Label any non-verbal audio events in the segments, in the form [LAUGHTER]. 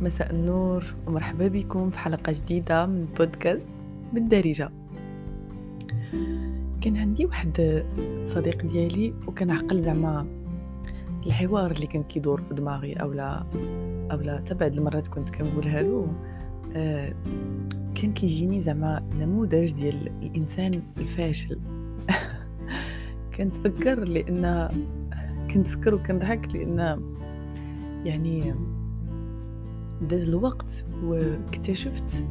مساء النور ومرحبا بكم في حلقة جديدة من بودكاست بالدارجة. كان عندي واحد صديق ديالي وكان عقل زعما الحوار اللي كان كيدور في دماغي اولا اولا حتى بعد المرات كنت كنقولها له. آه كان كيجيني زعما نموذج ديال الإنسان الفاشل. [LAUGHS] كنت فكر لأن كنت فكر وكنضحك لأن يعني داز الوقت واكتشفت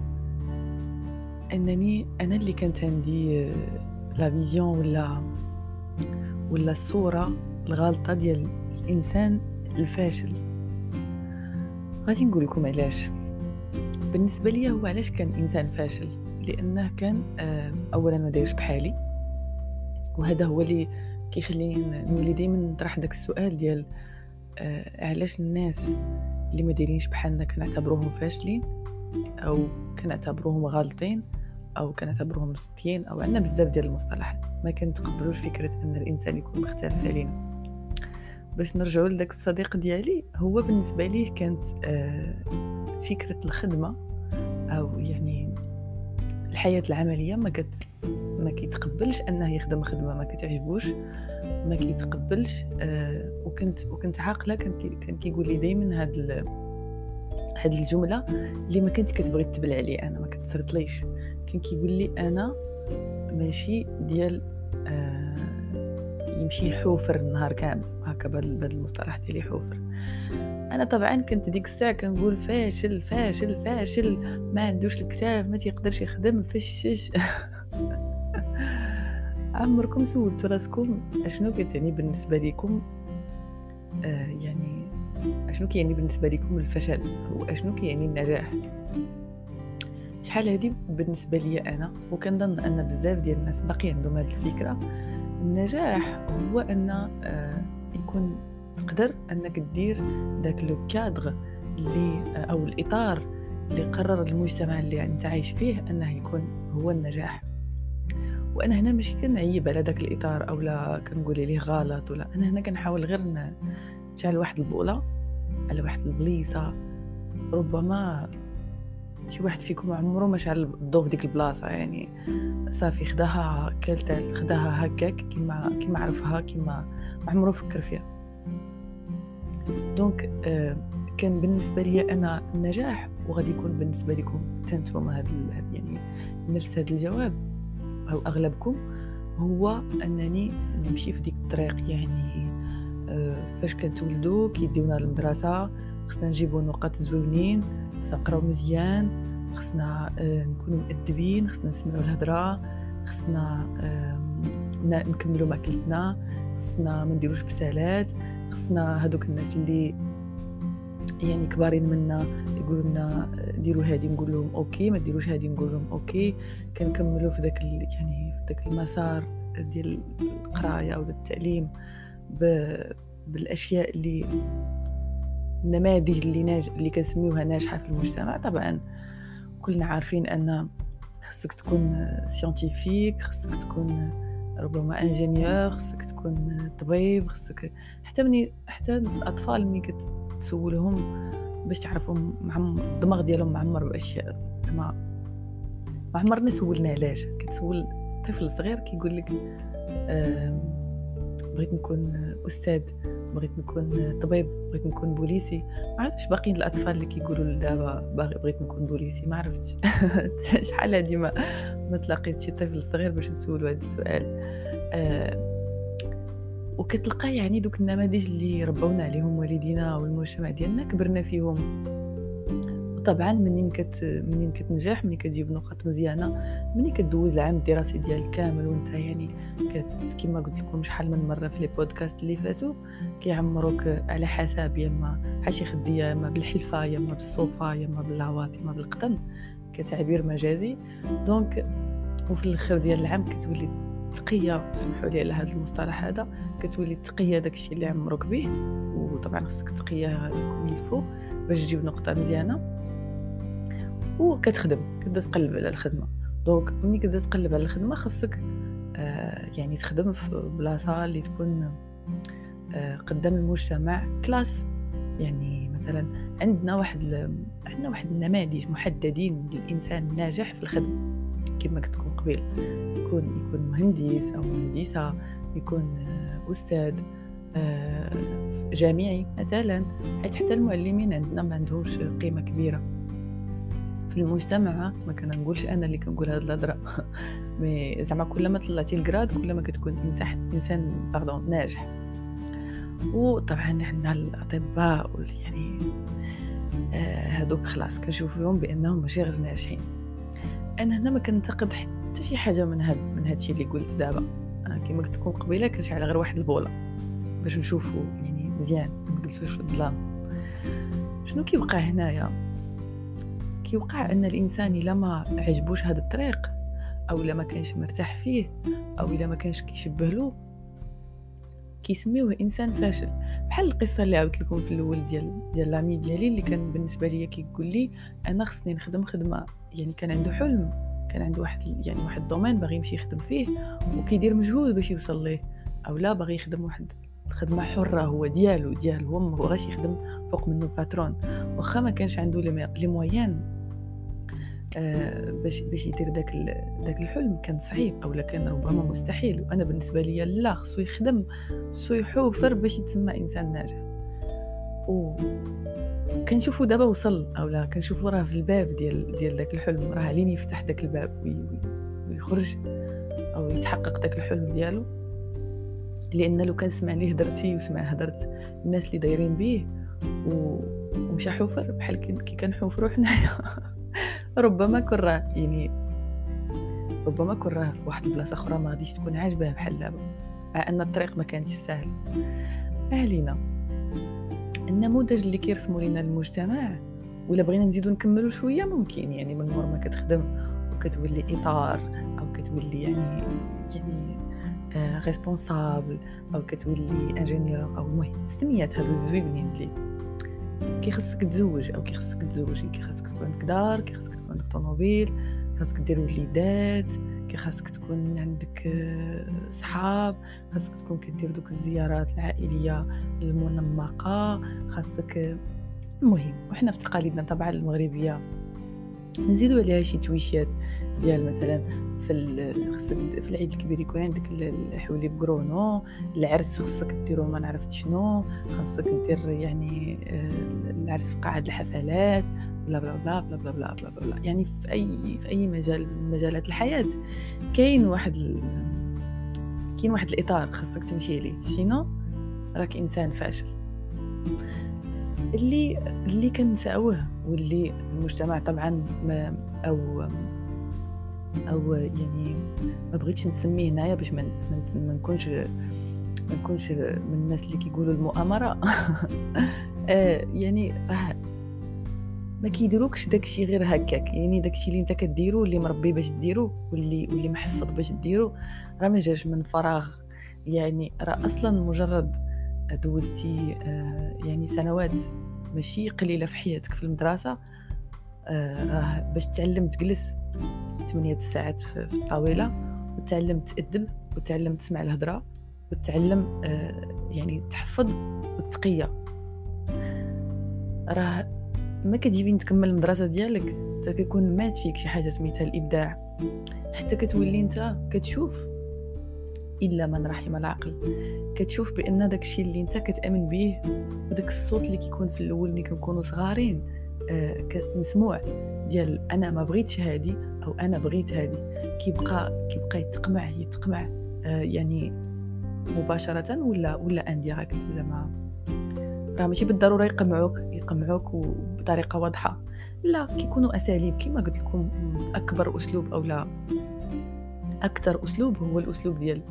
انني أنا اللي كانت عندي la vision ولا ولا الصورة الغالطه ديال الإنسان الفاشل. غادي نقول لكم علاش. بالنسبة لي هو علاش كان إنسان فاشل؟ لأنه كان آه، اولا ما دايرش بحالي. وهذا هو اللي كيخليني نولي دائما نطرح داك السؤال ديال آه علاش الناس اللي ما دايرينش بحالنا كنعتبروهم فاشلين أو كنعتبروهم غالطين أو كنعتبروهم مسطيين أو عندنا بزاف ديال المصطلحات. ما كنتقبلوش فكرة إن الإنسان يكون مختلف علينا. باش نرجعوا لذاك الصديق ديالي هو بالنسبة ليه كانت آه فكرة الخدمة أو يعني الحياة العملية ما كت ما كيتقبلش أنه يخدم خدمة ما كتعجبوش. ما كيتقبلش آه وكنت وكنت عاقلة كان كان كيقول لي دائما هاد هاد الجملة اللي ما كنت كتبغي تبلع علي أنا ما كتسرطليش. كان كيقول لي أنا ماشي ديال آه يمشي يحوفر النهار كامل هكا بهذا المصطلح ديال يحوفر. أنا طبعا كنت ديك الساعة كنقول فاشل فاشل فاشل ما عندوش الكتاف ما تيقدرش يخدم فشش. [LAUGHS] عمركم سولتوا راسكم؟ أشنو كتعني بالنسبة لكم آه يعني أشنو كيعني بالنسبة لكم الفشل؟ وأشنو كيعني النجاح؟ شحال هادي بالنسبة لي أنا؟ وكنظن أن بزاف ديال الناس باقي عندهم هذه الفكرة. النجاح هو أن آه يكون تقدر أنك دير داك لو كادر اللي آه أو الإطار اللي قرر المجتمع اللي أنت عايش فيه أنه يكون هو النجاح. وأنا هنا ماشي كنعيب على داك الإطار أو لا كنقول ليه غلط ولا. أنا هنا كنحاول غير نجعل واحد البوله على واحد البليصة. ربما شي واحد فيكم عمره ما شعل الضوء في ديك البلاصة يعني صافي خداها كلتا خداها هكاك كيما كيما عرفها كيما ما عمرو فكر فيها. دونك آه كان بالنسبة لي أنا النجاح وغادي يكون بالنسبة لكم تنتم هذا يعني نفس هذا الجواب. أو أغلبكم هو أنني نمشي في ديك الطريق يعني آه فاش كنتولدو كيديونا للمدرسه خصنا نجيبو نقاط زوينين خصنا نقراو مزيان خصنا آه نكونوا مؤدبين خصنا نسمعوا الهضره خصنا آه نكملوا مأكلتنا خصنا ما نديروش بسالات خصنا هادوك الناس اللي يعني كبارين منا. يقولوا لنا ديروا هادي. نقول لهم أوكي. ما ديروش هادي نقول لهم أوكي. كنكملوا في داك يعني في داك المسار ديال القراية أو التعليم بالأشياء اللي النماذج اللي اللي كنسميوها ناجحة في المجتمع. طبعا كلنا عارفين أن خصك تكون scientifique خصك تكون ربما ingénieur خصك تكون طبيب خصك حتى مني حتى الأطفال ملي كتسولهم باش معمر الدماغ ديالهم معمر باشياء ما ما عمرنا سولنا علاش كتسول طفل صغير كيقول لك بغيت نكون أستاذ بغيت نكون طبيب بغيت نكون بوليسي. ما عرفتش باقيين الأطفال اللي كيقولوا دابا بغيت نكون بوليسي. ما عرفتش. [LAUGHS] شحال هادي ما ما تلاقيت شي طفل صغير باش نسولو هذا السؤال. أه وكتلقى يعني دوك النماذج اللي ربونا عليهم والدينا والمجتمع ديالنا كبرنا فيهم. طبعا منين كت منين كتنجح منين كتجيب نقاط مزيانة منين كدوز العام الدراسي ديالك كامل وانت يعني كما قلت لكم شحال من مرة في لي بودكاست اللي فاتوا كيعمروك على حساب يا إما حاشا خديه يا إما بالحلفة يا إما بالصوفة يا إما باللعواط يا إما بالقطن كتعبير مجازي. donc وفي الآخر ديال العام كتولي تقيا. سمحوا لي على هذا المصطلح هذا. كتولي تقيا داكشي اللي عمروك به. وطبعا خصك تقيا comme il faut باش تجيب نقطة مزيانة. وكتخدم. كتبدا تقلب على الخدمة. donc ملي كتبدا تقلب على الخدمة خاصك آه يعني تخدم في بلاصة اللي تكون آه قدام المجتمع كلاس. يعني مثلا عندنا واحد. عندنا واحد النماذج محددين للإنسان الناجح في الخدمة. كما كنت تكون قبيل يكون يكون مهندس أو مهندسة يكون آه، أستاذ آه، جامعي مثلا حيث حتى المعلمين عندنا ما عندهمش قيمة كبيرة. في المجتمع ما كنقولش أنا اللي كنقول هاد الهضرة. [LAUGHS] مي زعما كلما طلعتي الكراد كلما كتكون انسان إنسان باردون ناجح. وطبعا عندنا الأطباء يعني آه هادوك خلاص كنشوف فيهم بأنهم ماشي غير ناجحين. أنا هنا ما كنتقد حتى شي حاجة من هاد من هادشي اللي قلت دابا. آه كما قلت لكم قبيلة كنشعل غير واحد البولة باش نشوفو يعني مزيان ما نجلسوش في الظلام. شنو كيوقع هنايا؟ كيوقع أن الإنسان إلا ما عجبوش هذا الطريق أو إلا ما كانش مرتاح فيه أو إلا ما كانش كيشبه له كيسميوه إنسان فاشل. بحال القصة اللي عاودت لكم في الأول ديال ديال لامي ديالي اللي كان بالنسبة ليا كيقول لي أنا خصني نخدم خدمة يعني كان عنده حلم كان عنده واحد يعني واحد الدومين باغي يمشي يخدم فيه وكيدير مجهود باش يوصل ليه. أو لا باغي يخدم واحد خدمه حرة هو ديالو ديالو هو ما غاش يخدم فوق منه باترون واخا ما كانش عنده لي مويان آه، باش باش يدير داك داك الحلم كان صعيب اولا كان ربما مستحيل. وأنا بالنسبة لي لا خصو يخدم خصو يحوفر باش يتسمى إنسان ناجح. و كنشوفو دابا وصل اولا كنشوفو راه في الباب ديال ديال داك الحلم. راه لين يفتح داك الباب ويخرج أو يتحقق داك الحلم ديالو. لأن لو كان سمع ليه هدرتي وسمع هدرت الناس اللي دايرين بيه. ومشى حوفر بحال كي كنحوفرو حنايا. [LAUGHS] ربما كون راه يعني ربما كون راه في واحد البلاصة أخرى ما غاديش تكون عاجباه بحال دابا مع أن الطريق ما كانتش سهل. علينا النموذج اللي كيرسموا لنا المجتمع ولا بغينا نزيدو نكملو شوية ممكن. يعني من مور ما كتخدم وكتولي إطار أو كتولي يعني يعني آه responsable أو كتولي ingénieur أو المهم السميات هادو الزوينين اللي كي خصك تزوج أو كي خصك تزوجي كي خصك تكون عندك دار كي خصك تكون عندك طوموبيل كي خصك دير وليدات كي خاصك تكون عندك آه، صحاب خاصك تكون كدير دوك الزيارات العائلية المنمقة خاصك المهم وحنا في تقاليدنا طبعا المغربية نزيدوا عليها شي تويشات ديال مثلا في خصك في العيد الكبير يكون عندك الحولي بقرونو العرس خصك ديرو ما نعرفت شنو خاصك دير يعني آه، العرس في قاعه الحفلات bla bla bla bla bla bla bla, bla. يعني في أي في أي مجال من مجالات الحياة كاين واحد ال... كاين واحد الإطار خاصك تمشي ليه sinon راك إنسان فاشل اللي اللي كنساوه واللي المجتمع طبعا ما أو أو يعني ما بغيتش نسميه هنايا باش ما نكونش ما نكونش من الناس اللي كيقولوا المؤامرة. [LAUGHS] آه، يعني راه ما كيديروكش داكشي غير هكاك. يعني داكشي اللي انت كديرو اللي مربي باش ديرو واللي واللي محفظ باش ديرو راه ما جاش من فراغ. يعني راه أصلا مجرد دوزتي آه، يعني سنوات ماشي قليلة في حياتك في المدرسة آه، راه باش تعلم تجلس 8 ساعات في الطاولة وتعلم تأدب وتعلم تسمع الهضره وتعلم آه، يعني تحفظ والتقيه راه ما كتجيبين تكمل المدرسة ديالك حتى كيكون مات فيك شي حاجة سميتها الإبداع. حتى كتولي انت كتشوف إلا من رحم العقل. كتشوف بأن داكشي اللي انت كتأمن به وداك الصوت اللي كيكون في الأول ملي كنكونوا صغارين آه مسموع ديال أنا ما بغيتش هادي أو أنا بغيت هادي كيبقى كيبقى يتقمع يتقمع آه يعني مباشرة ولا ولا انديريكت زعما؟ راه ماشي بالضرورة يقمعوك يقمعوك بطريقة واضحة. لا كيكونوا أساليب كما قلت لكم أكبر أسلوب أو لا. أكثر أسلوب هو الأسلوب ديال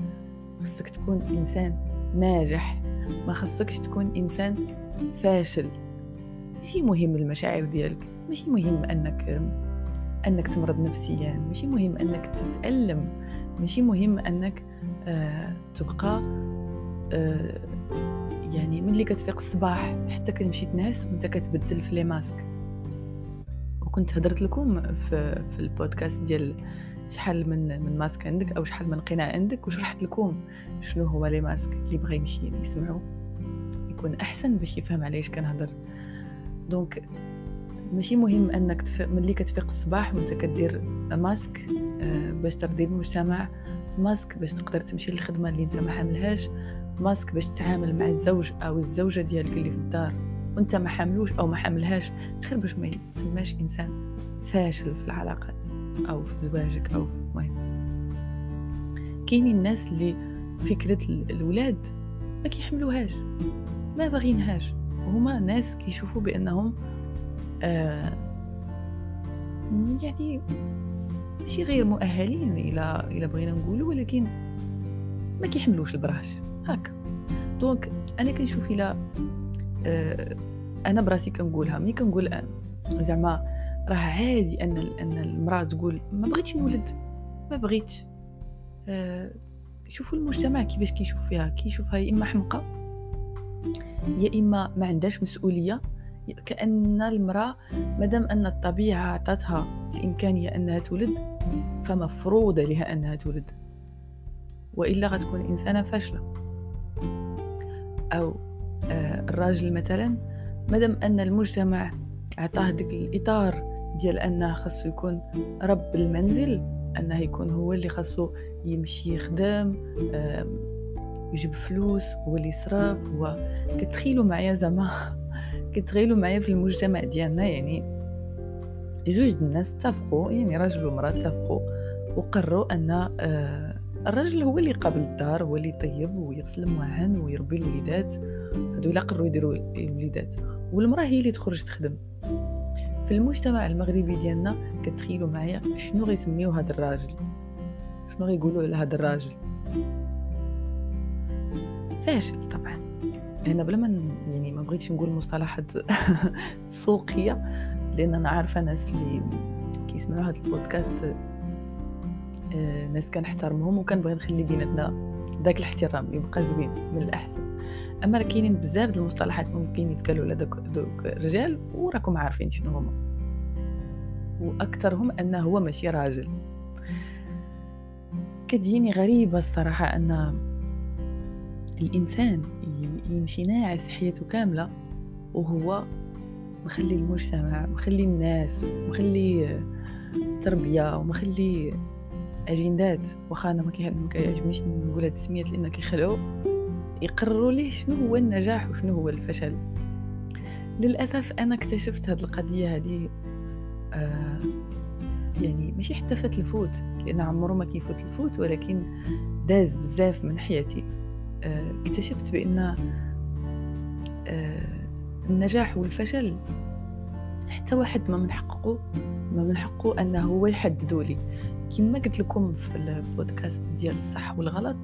خصك تكون إنسان ناجح. ما خصكش تكون إنسان فاشل. ماشي مهم المشاعر ديالك. ماشي مهم انك أنك تمرض نفسيا ماشي مهم أنك تتألم ماشي مهم أنك آه تبقى آه يعني ملي كتفيق الصباح حتى كتمشي تنعس وانت كتبدل في les masques. وكنت هضرت لكم في, في البودكاست ديال شحال من من ماسك عندك أو شحال من قناع عندك وشرحت لكم شنو هو les masques اللي بغى يمشي يسمعوا يكون أحسن باش يفهم علاش كنهضر donc ماشي مهم أنك تف... ملي كتفيق الصباح وأنت كدير ماسك آه، باش ترضي المجتمع ماسك باش تقدر تمشي للخدمة اللي أنت ما حاملهاش ماسك باش تتعامل مع الزوج أو الزوجة ديالك اللي في الدار وأنت ما حاملوش أو ما حاملهاش خير باش ما يتسماش إنسان فاشل في العلاقات أو في زواجك أو المهم. كاينين الناس اللي فكرة الاولاد ما كيحملوهاش ما باغينهاش وهما ناس كيشوفوا بأنهم آه يعني ماشي غير مؤهلين إلى إلى بغينا نقولوا ولكن ما كيحملوش البراش. هكا دونك أنا كنشوف إلى آه أنا براسي كنقولها ملي كنقول زعما راه عادي أن أن المرأة تقول ما بغيتش نولد ما بغيتش. آه شوفوا المجتمع كيفاش كيشوف فيها كيشوفها يا إما حمقى يا إما ما عندهاش مسؤولية. كأن المرأة مادام أن الطبيعة عطاتها الإمكانية أنها تولد فمفروض لها أنها تولد. وإلا غتكون إنسانة فاشلة. أو آه الراجل مثلا مادام أن المجتمع عطاه ديك الإطار ديال انه خاصو يكون رب المنزل أنه يكون هو اللي خاصو يمشي يخدم يجيب فلوس هو اللي يصرف هو كتخيلوا معايا زعما. كتخيلوا معايا في المجتمع ديالنا يعني جوج الناس اتفقوا يعني راجل ومرأة اتفقوا وقرروا أن آه، الراجل هو اللي قابل الدار هو اللي يطيب ويغسل المواعن ويربي الوليدات. هادو إلا قرروا يديروا الوليدات. والمرأة هي اللي تخرج تخدم. في المجتمع المغربي ديالنا كتخيلوا معايا شنو غيسميو هذا الراجل؟ شنو غيقولوا على هذا الراجل؟ فاشل طبعا. هنا بلا ما بغيتش نقول مصطلحات [LAUGHS] سوقية لأن أنا عارفة ناس اللي كيسمعوا هذا البودكاست آه، ناس كنحترمهم وكنبغي نخلي بيناتنا داك الاحترام يبقى زوين من الأحسن. أما كاينين بزاف المصطلحات ممكن يتقالوا على دوك دوك الرجال وراكم عارفين شنو هما. وأكثرهم انه هو ماشي راجل. كتجيني غريبة الصراحة أن الإنسان يمشي ناعس حياته كاملة وهو مخلي المجتمع مخلي الناس مخلي تربية ومخلي أجندات. واخا أنا ما كيعجبنيش نقول هاد السميات لأن كيخلعوا يقرروا ليه شنو هو النجاح وشنو هو الفشل. للأسف أنا اكتشفت هاد القضية هذه آه يعني ماشي حتى فات الفوت لأن عمره ما كيفوت الفوت ولكن داز بزاف من حياتي. آه، اكتشفت بأن آه، النجاح والفشل حتى واحد ما من حقه ما من حقه أنه هو يحددوا لي. كما قلت لكم في البودكاست ديال الصح والغلط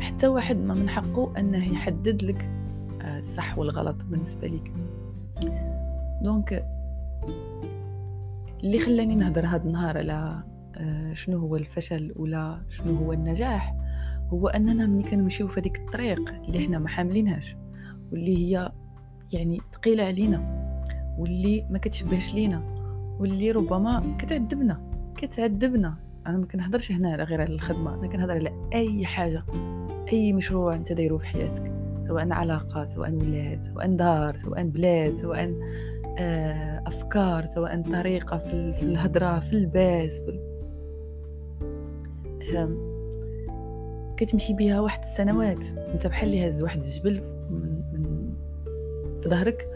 حتى واحد ما من حقه أنه يحدد لك آه، الصح والغلط بالنسبة ليك. دونك اللي خلاني نهضر هذا النهار على آه، شنو هو الفشل ولا شنو هو النجاح هو أننا ملي كنمشيو في هذيك الطريق اللي حنا ما حاملينهاش واللي هي يعني ثقيله علينا واللي ما كتشبهش لينا واللي ربما كتعذبنا كتعذبنا. أنا ما كنهضرش هنا على غير على الخدمة أنا كنهضر على أي حاجة أي مشروع أنت دايرو في حياتك سواء علاقة سواء ولاد سواء دار سواء بلاد سواء آه، أفكار سواء طريقة في الهضرة في اللباس في كتمشي بها واحد السنوات. انت بحال اللي هز واحد الجبل من, في ظهرك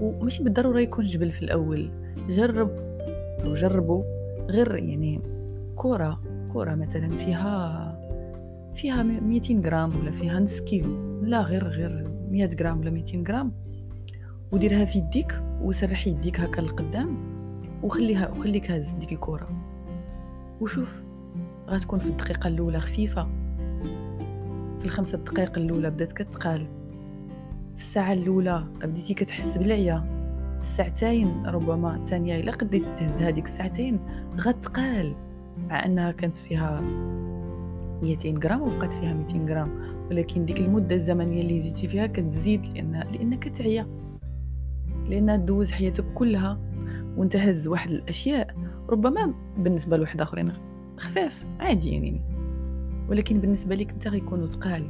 وماشي بالضرورة يكون جبل في الأول. جرب أو جربوا غير يعني كرة كرة مثلا فيها فيها 200 غرام ولا فيها نص كيلو. لا غير غير 100 غرام ولا 200 غرام. وديرها في يديك وسرح يديك هكا لقدام وخليها وخليك هاز ديك الكرة. وشوف غتكون في الدقيقة الأولى خفيفة. في الخمسة دقائق الأولى بدات كتقال. في الساعة الأولى بديتي كتحس بالعيا. في الساعتين ربما الثانية إلا قديتي تهز هذيك الساعتين غتقال مع أنها كانت فيها 200 غرام وبقات فيها 200 غرام. ولكن ديك المدة الزمنية اللي زيدتي فيها كتزيد لأن لانك تعيا لانها دوز حياتك كلها وانت هز واحد الأشياء ربما بالنسبة لواحد آخرين خفاف عادي يعني. ولكن بالنسبة لك انت غيكونوا ثقال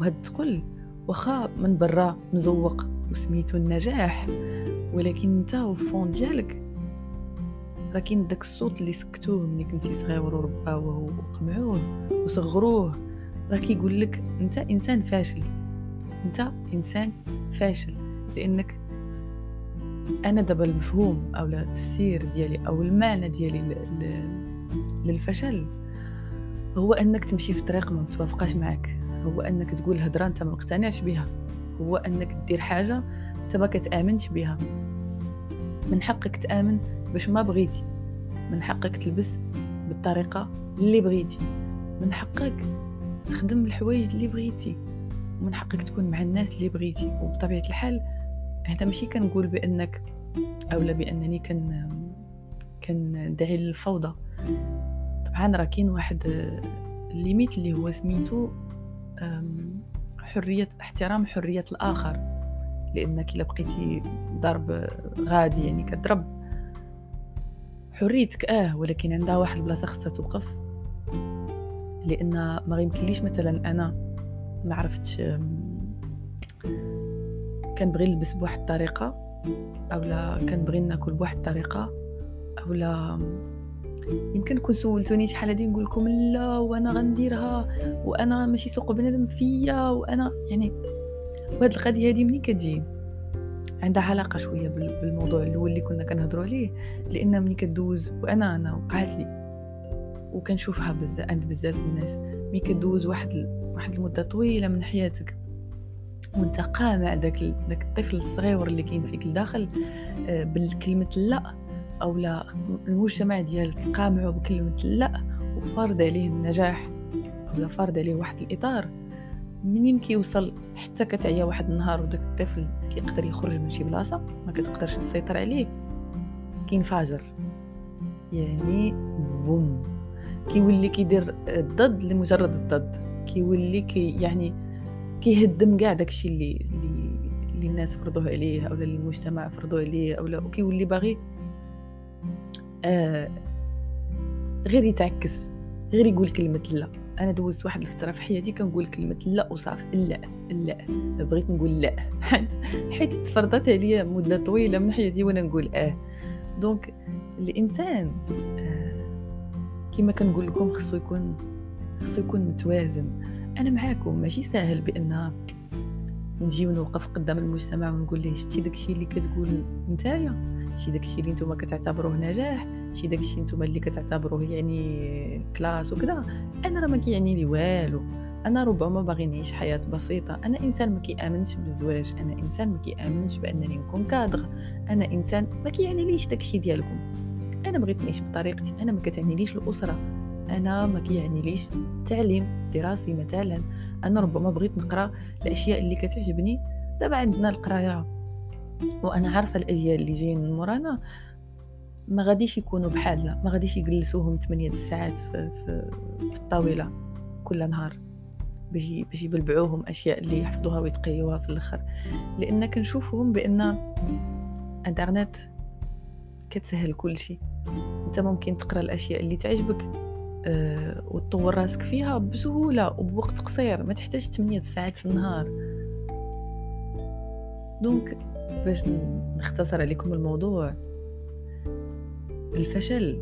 وهاد الثقل واخا من برا مزوق وسميتو النجاح ولكن انت وفون ديالك راه كاين داك الصوت اللي سكتوه ملي كنتي صغير ورباوه وقمعوه وصغروه. راه كيقول لك انت انسان فاشل. انت انسان فاشل. لأنك أنا دابا المفهوم أو التفسير ديالي أو المعنى ديالي للفشل هو أنك تمشي في طريق ما متوافقاش معك هو أنك تقول هضره أنت ما مقتنعش بها هو أنك دير حاجة أنت ما كتآمنش بها من حقك تآمن باش ما بغيتي. من حقك تلبس بالطريقة اللي بغيتي. من حقك تخدم الحوايج اللي بغيتي. ومن حقك تكون مع الناس اللي بغيتي. وبطبيعة الحال هنا ماشي كنقول بأنك اولا بأنني كان كندعي للفوضى. طبعا راه كاين واحد الليميت اللي هو سميتو حرية احترام حرية الآخر. لأنك إلا بقيتي ضرب غادي يعني كضرب حريتك آه ولكن عندها واحد البلاصة خصها توقف. لأن ما يمكنليش مثلا أنا ما عرفتش كنبغي نلبس بواحد الطريقة اولا كنبغي ناكل بواحد الطريقة اولا يمكن كون سولتوني شحال هادي نقول لكم لا وأنا غنديرها وأنا ماشي سوق بنادم فيا وأنا يعني وهاد القضية هادي منين كتجي؟ عندها علاقة شوية بالموضوع الأول اللي كنا كنهضروا عليه لأن ملي كدوز وأنا أنا وقعت لي وكنشوفها بزاف عند بزاف الناس. ملي كدوز واحد واحد المدة طويلة من حياتك وانت قامع داك داك الطفل الصغير اللي كاين فيك لداخل آه، بالكلمة لا. أو لا المجتمع ديالك قامعه بكلمة لا وفارض عليه النجاح أو فارض عليه واحد الإطار. منين كيوصل؟ حتى كتعيا واحد النهار وداك الطفل كيقدر يخرج من شي بلاصة ما كتقدرش تسيطر عليه. كينفجر. يعني بوم. كيولي كيدير الضد لمجرد الضد. كيولي كي يعني كيهدم كاع داكشي اللي اللي الناس فرضوه عليه أو المجتمع فرضوه عليه أو وكيولي باغي آه غير يتعكس غير يقول كلمة لا. أنا دوزت واحد الفترة في حياتي كنقول كلمة لا وصافي لا لا. بغيت نقول لا. [LAUGHS] حيت تفرضت عليا مدة طويلة من حياتي وأنا نقول آه. donc الإنسان آه كما كنقول لكم خصو يكون خصو يكون متوازن. أنا معاكم. ماشي ساهل بأن نجي ونوقف قدام المجتمع ونقول ليه شتي داكشي اللي كتقول نتايا. شتي داكشي اللي نتوما كتعتبروه نجاح شتي داكشي نتوما اللي كتعتبروه يعني classe وكذا أنا راه ما كيعني لي والو. أنا ربما باغي نعيش حياة بسيطة. أنا إنسان ما كيأمنش بالزواج. أنا إنسان ما كيأمنش بأنني نكون كادغ. أنا إنسان ما كيعني ليش داكشي ديالكم. أنا بغيت نعيش بطريقتي. أنا ما كتعني ليش الأسرة. أنا ما كيعني ليش التعليم دراسي مثلا. أنا ربما بغيت نقرأ الأشياء اللي كتعجبني. دابا عندنا القراية. وأنا عارفة الاجيال اللي جايين من مورانا ما غاديش يكونوا بحالنا ما غاديش يجلسوهم 8 ساعات في, في, في الطاولة كل نهار باش باش يبلبعوهم أشياء اللي يحفظوها ويتقيوها في الآخر. لأن كنشوفهم بأن انترنت كتسهل كل شيء. أنت ممكن تقرأ الأشياء اللي تعجبك أه وتطور راسك فيها بسهولة وبوقت قصير ما تحتاج 8 ساعات في النهار. دونك باش نختصر عليكم الموضوع. الفشل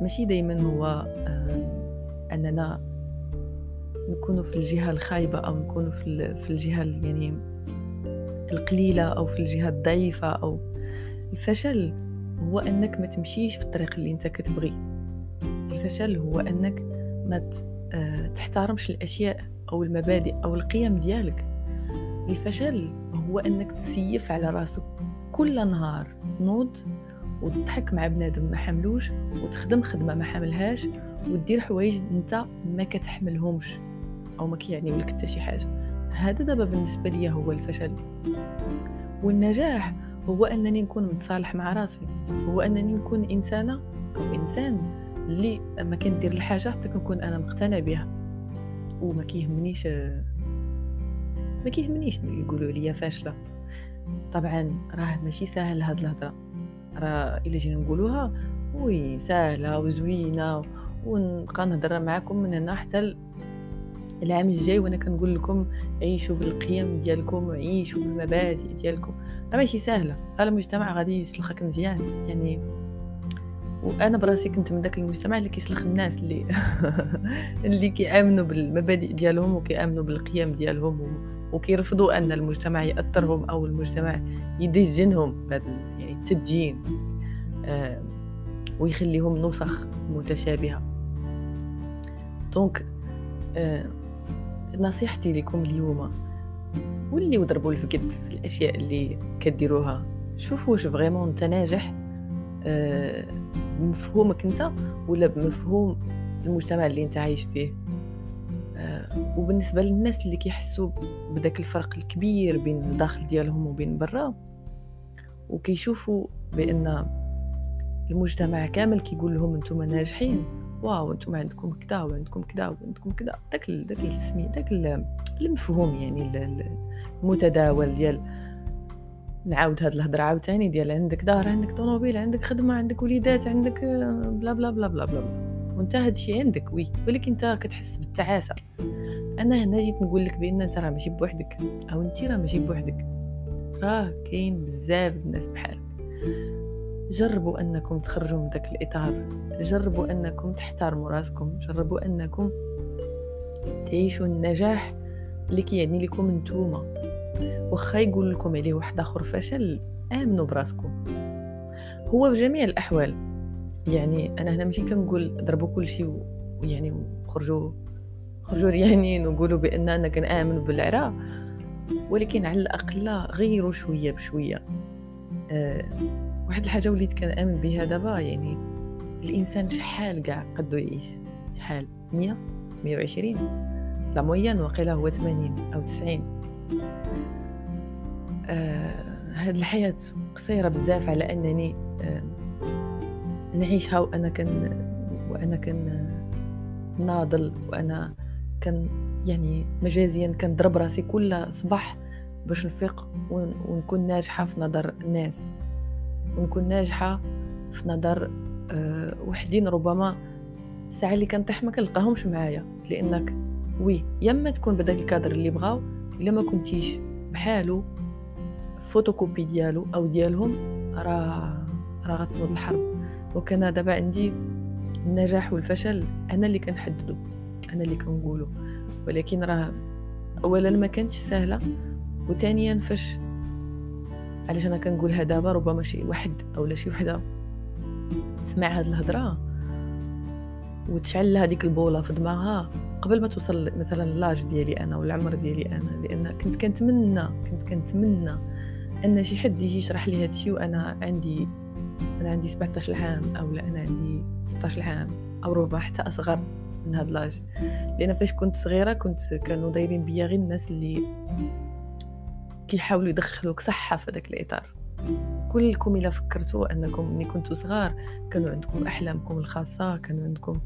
ماشي دايما هو آه، أننا نكون في الجهة الخايبة أو نكون في الجهة يعني القليلة أو في الجهة الضعيفة أو. الفشل هو أنك ما تمشيش في الطريق اللي أنت كتبغي. الفشل هو أنك ما آه، تحترمش الأشياء أو المبادئ أو القيم ديالك. الفشل هو إنك تسيف على راسك كل نهار نوض وتضحك مع بنادم ما حملوش وتخدم خدمة ما حملهاش ودير حوايج أنت ما كتحملهمش أو ما كيعني لك حتى شي حاجة. هذا دابا بالنسبة ليا هو الفشل. والنجاح هو أنني نكون متصالح مع راسي. هو أنني نكون إنسانة أو إنسان اللي ما كندير الحاجة حتى كنكون أنا مقتنع بها وما كيهمنيش ما كيهمنيش يقولوا لي فاشلة. طبعا راه ماشي ساهل هاد الهضرة. راه إلا جينا نقولوها وي سهله وزوينة ونبقى نهضر معاكم من هنا حتى العام الجاي وأنا كنقول لكم عيشوا بالقيم ديالكم عيشوا بالمبادئ ديالكم. راه ماشي سهله راه المجتمع غادي يسلخك مزيان. يعني وأنا براسي كنت من داك المجتمع اللي كيسلخ الناس اللي [LAUGHS] اللي كيآمنوا بالمبادئ ديالهم وكيآمنوا بالقيم ديالهم وكيرفضوا أن المجتمع يأثرهم أو المجتمع يدجنهم يعني التدجين آه ويخليهم نسخ متشابهة. donc آه نصيحتي لكم اليوم ولي وضربوا الفقد في الأشياء اللي كديروها شوفوا واش vraiment أنت ناجح آه بمفهومك أنت ولا بمفهوم المجتمع اللي أنت عايش فيه. وبالنسبة للناس اللي كيحسوا بداك الفرق الكبير بين الداخل ديالهم وبين برا وكيشوفوا بأن المجتمع كامل كيقول لهم أنتم ناجحين. واو أنتم عندكم كذا وعندكم كذا وعندكم كذا. داك داك السمي داك المفهوم يعني المتداول ديال نعاود هاد الهضرة عاوتاني ديال عندك دار عندك طوموبيل عندك خدمة عندك وليدات عندك بلا بلا بلا بلا بلا. وانت هادشي عندك وي. ولكن انت كتحس بالتعاسة. أنا هنا جيت نقول لك بأن أنت راه ماشي بوحدك. أو أنت راه ماشي بوحدك. راه كاين بزاف الناس بحالك. جربوا أنكم تخرجوا من ذاك الإطار. جربوا أنكم تحترموا راسكم. جربوا أنكم تعيشوا النجاح اللي كيعني لكم نتوما واخا يقول لكم عليه واحد آخر فشل آمنوا براسكم. هو بجميع الأحوال. يعني أنا هنا ماشي كنقول ضربوا كل شيء ويعني خرجوا خرجوا ريانين وقولوا بأن أنا كنامن بالعراء ولكن على الأقل غيروا شوية بشوية. أه واحد الحاجة وليت كنامن بها دابا يعني الإنسان شحال كاع قدو يعيش؟ شحال؟ 100 120 لا موين وقيلا هو 80 أو 90 آه هاد الحياة قصيرة بزاف على أنني آه نعيشها وأنا كن وأنا كن ناضل وأنا كان يعني مجازيا كنضرب راسي كل صباح باش نفيق ونكون ناجحة في نظر الناس. ونكون ناجحة في نظر أه وحدين ربما الساعة اللي كنطيح ما كنلقاهمش معايا. لأنك وي يا تكون بداك الكادر اللي بغاو إلا ما كنتيش بحالو فوتوكوبي ديالو أو ديالهم راه راه غتنوض الحرب. وكان دابا عندي النجاح والفشل أنا اللي كنحددو أنا اللي كنقولو. ولكن راه اولا ما كانتش سهلة وثانيا فاش علاش أنا كنقولها دابا ربما شي واحد أولا شي وحدة تسمع هاد الهضرة وتشعل لها ديك البولة في دماغها قبل ما توصل مثلا لاج ديالي أنا ولا العمر ديالي أنا. لأن كنت كنتمنى كنت كنتمنى أن شي حد يجي يشرح لي هادشي وأنا عندي أنا عندي 17 عام أو لا أنا عندي 16 عام أو ربما حتى أصغر من هاد لاج. لأن فاش كنت صغيرة كنت كانوا دايرين بيا غير الناس اللي كيحاولوا يدخلوك صحة في هذاك الإطار. كلكم إلا فكرتوا أنكم ملي كنتوا صغار كانوا عندكم أحلامكم الخاصة كانوا عندكم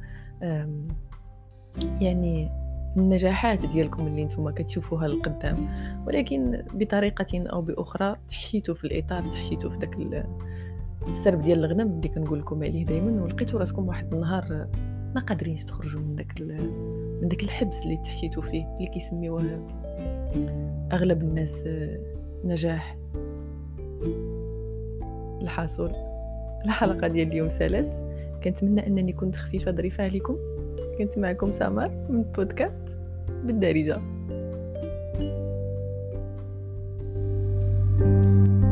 يعني النجاحات ديالكم اللي نتوما كتشوفوها للقدام ولكن بطريقة أو بأخرى تحشيتوا في الإطار تحشيتوا في داك السرب ديال الغنم اللي كنقول لكم عليه دائما ولقيتوا راسكم واحد النهار ما قادرينش تخرجوا من داك من داك الحبس اللي تحشيتوا فيه اللي كيسميوه أغلب الناس آه، نجاح الحاصل الحلقة ديال اليوم سالت كنتمنى أنني كنت خفيفة ظريفة عليكم. كنت معكم سمر من بودكاست بالدارجة. thank you